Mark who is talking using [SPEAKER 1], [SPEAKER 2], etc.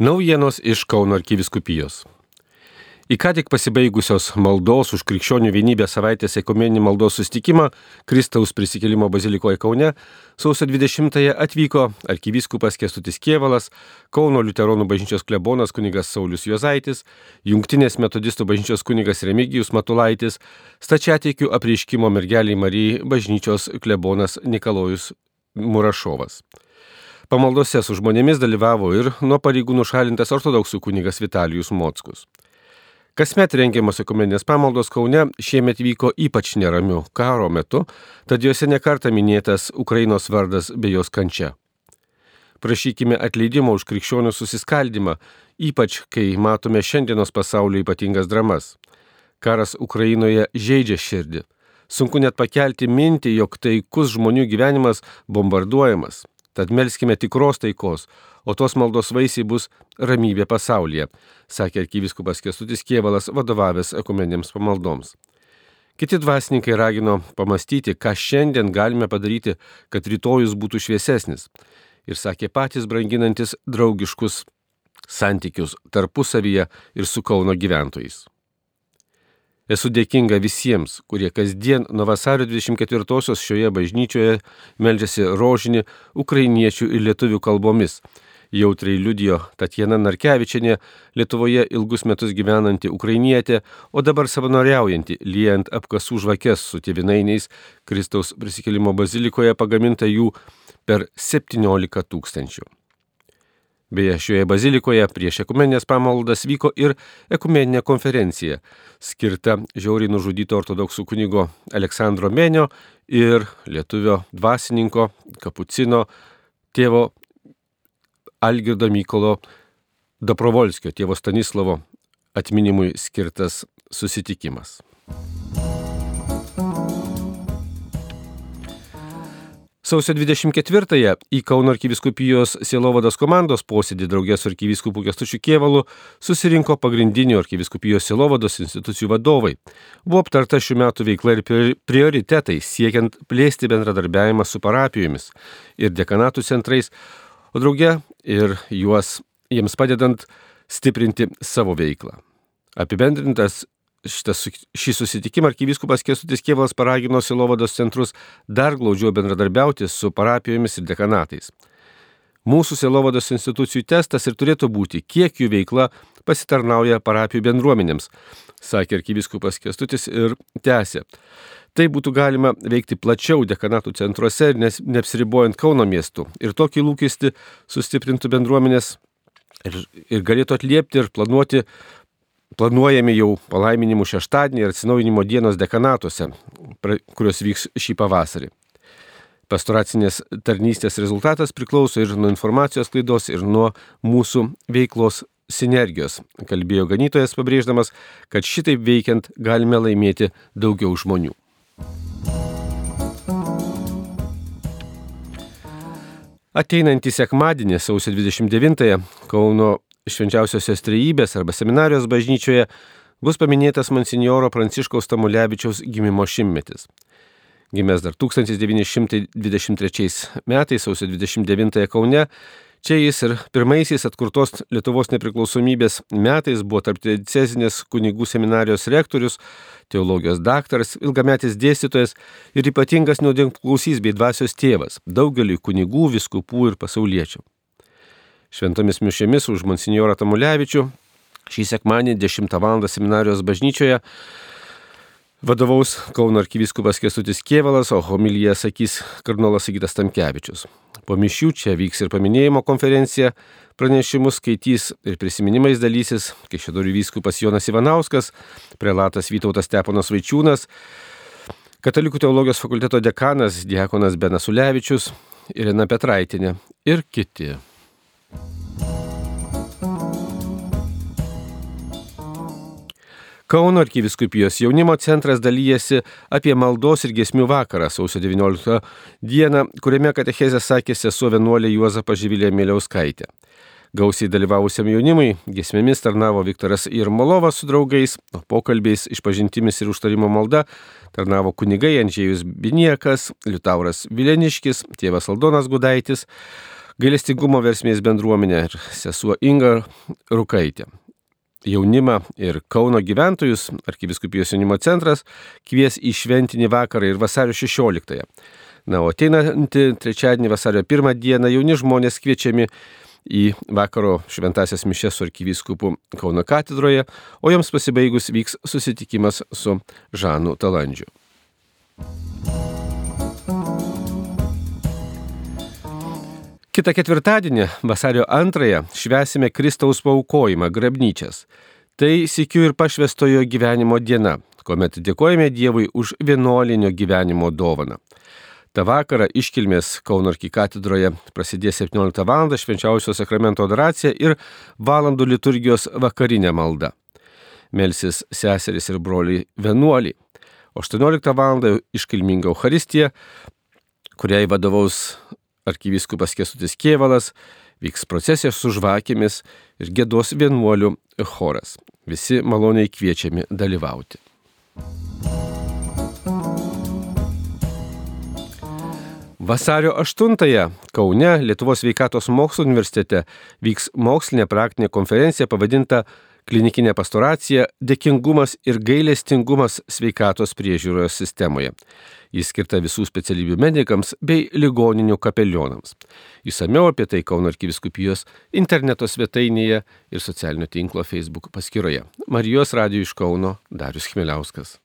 [SPEAKER 1] Naujienos iš Kauno arkiviskupijos. Į ką tik pasibaigusios maldos už krikščionių vienybę savaitės ekumeninį maldos sustikimą Kristaus prisikėlimo bazilikoje Kaune sausio 20-ąją atvyko arkivyskupas Kestutis Kievalas, Kauno Luteronų bažnyčios klebonas kunigas Saulis Juozaitis, Jungtinės metodistų bažnyčios kunigas Remigijus Matulaitis, stačiatikių apreiškimo mergeliai Marijai bažnyčios klebonas Nikolojus Murašovas. Pamaldose su žmonėmis dalyvavo ir nuo pareigų nušalintas ortodoksų kunigas Vitalijus Mockus. Kasmet rengiamos ekumeninės pamaldos Kaune šiemet vyko ypač neramiu karo metu, tad juose nekarta minėtas Ukrainos vardas bei jos kančia. Prašykime atleidimo už krikščionių susiskaldimą, ypač kai matome šiandienos pasaulio ypatingas dramas. Karas Ukrainoje žaidžia širdį. Sunku net pakelti mintį, jog taikus žmonių gyvenimas bombarduojamas. Tad melskime tikros taikos, o tos maldos vaisiai bus ramybė pasaulyje, sakė arkiviskupas Kestutis Kievalas vadovavęs ekumenėms pamaldoms. Kiti dvasininkai ragino pamastyti, ką šiandien galime padaryti, kad rytojus būtų šviesesnis. Ir sakė patys branginantis draugiškus santykius tarpusavyje ir su Kauno gyventojais. Esu dėkinga visiems, kurie kasdien nuo vasario 24-osios šioje bažnyčioje meldžiasi rožinį ukrainiečių ir lietuvių kalbomis. Jautriai liudijo Tatjana Narkevičianė, Lietuvoje ilgus metus gyvenanti ukrainietė, o dabar savanoriaujanti, liejant apkasų žvakes su tėvinainiais Kristaus prisikėlimo bazilikoje pagaminta jų per 17 tūkstančių. Beje, šioje bazilikoje prieš ekumeninės pamaldas vyko ir ekumeninė konferencija, skirta žiauriai nužudyto ortodoksų kunigo Aleksandro Menio ir lietuvio dvasininko Kapucino tėvo Algirdo Mykolo Doprovolskio, tėvo Stanislavo atminimui skirtas susitikimas. Sausio 24-ąją į Kauno arkiviskupijos Sielovados komandos posėdį draugės su arkiviskupu Kestučiu Kievalu susirinko pagrindinių arkiviskupijos Sielovados institucijų vadovai. Buvo aptarta šių metų veikla ir prioritetai siekiant plėsti bendradarbiavimą su parapijomis ir dekanatų centrais, o drauge ir juos jiems padedant stiprinti savo veiklą. Apibendrintas šitas, šį susitikimą arkivyskupas Kesutis Kievalas paragino Silovados centrus dar glaudžiau bendradarbiauti su parapijomis ir dekanatais. Mūsų Silovados institucijų testas ir turėtų būti, kiek jų veikla pasitarnauja parapijų bendruomenėms, sakė arkivyskupas Kestutis ir tęsė. Tai būtų galima veikti plačiau dekanatų centruose ir neapsiribojant Kauno miestų. Ir tokį lūkestį sustiprintų bendruomenės ir, ir galėtų atliepti ir planuoti planuojami jau palaiminimų šeštadienį ir atsinaujinimo dienos dekanatuose, kurios vyks šį pavasarį. Pastoracinės tarnystės rezultatas priklauso ir nuo informacijos klaidos, ir nuo mūsų veiklos sinergijos, kalbėjo ganytojas pabrėždamas, kad šitaip veikiant galime laimėti daugiau žmonių. Ateinantį sekmadienį, sausio 29-ąją, Kauno švenčiausiosios trejybės arba seminarijos bažnyčioje bus paminėtas monsinjoro Pranciškaus Tamulevičiaus gimimo šimtmetis. Gimęs dar 1923 metais, sausio 29 Kaune, čia jis ir pirmaisiais atkurtos Lietuvos nepriklausomybės metais buvo tarptecezinės kunigų seminarijos rektorius, teologijos daktaras, ilgametis dėstytojas ir ypatingas nuodėmklausys bei dvasios tėvas daugeliu kunigų, viskupų ir pasauliečių šventomis mišėmis už monsinjorą Tamulevičių. Šį sekmanį 10 val. seminarijos bažnyčioje vadovaus Kauno arkivyskupas Kestutis Kievalas, o homilyje sakys kardinolas Sigitas Tamkevičius. Po mišių čia vyks ir paminėjimo konferencija, pranešimus skaitys ir prisiminimais dalysis Kešėdorių vyskupas Jonas Ivanauskas, prelatas Vytautas Steponas Vaičiūnas, Katalikų teologijos fakulteto dekanas Diekonas Benas Ulevičius, Irena Petraitinė ir kiti. Kauno arkiviskupijos jaunimo centras dalyjasi apie maldos ir gesmių vakarą sausio 19 dieną, kuriame katechezė sakė sesuo vienuolė Juozapa Žyvilė Mėliauskaitė. Gausiai dalyvavusiam jaunimui gesmėmis tarnavo Viktoras Irmolovas su draugais, o pokalbiais išpažintimis ir užtarimo malda tarnavo kunigai Andžėjus Biniekas, Liutauras Vileniškis, tėvas Aldonas Gudaitis, gailestingumo versmės bendruomenė ir sesuo Inga Rukaitė. Jaunimą ir Kauno gyventojus arkiviskupijos jaunimo centras kvies į šventinį vakarą ir vasario 16. -ąją. Na, o ateinantį trečiadienį vasario 1 dieną jauni žmonės kviečiami į vakaro šventasias mišes su arkivyskupu Kauno katedroje, o joms pasibaigus vyks susitikimas su Žanu Talandžiu. Kita ketvirtadienį, vasario antrąją, švesime Kristaus paukojimą grabnyčias. Tai sikiu ir pašvestojo gyvenimo diena, kuomet dėkojame Dievui už vienuolinio gyvenimo dovaną. Ta vakarą iškilmės Kauno arkikatedroje prasidės 17 val. švenčiausio sakramento adoracija ir valandų liturgijos vakarinė malda. Melsis seseris ir broliai vienuoliai. 18 val. iškilminga Euharistija, kuriai vadovaus arkivyskupas Kesutis Kievalas, vyks procesija su žvakėmis ir gėdos vienuolių choras. Visi maloniai kviečiami dalyvauti. Vasario 8-ąją Kaune Lietuvos sveikatos mokslo universitete vyks mokslinė praktinė konferencija pavadinta Klinikinė pastoracija - dėkingumas ir gailestingumas sveikatos priežiūros sistemoje. Jis skirta visų specialybių medikams bei ligoninių kapelionams. Įsameu apie tai Kauno arkiviskupijos interneto svetainėje ir socialinio tinklo Facebook paskyroje. Marijos radio iš Kauno Darius Chmeliauskas.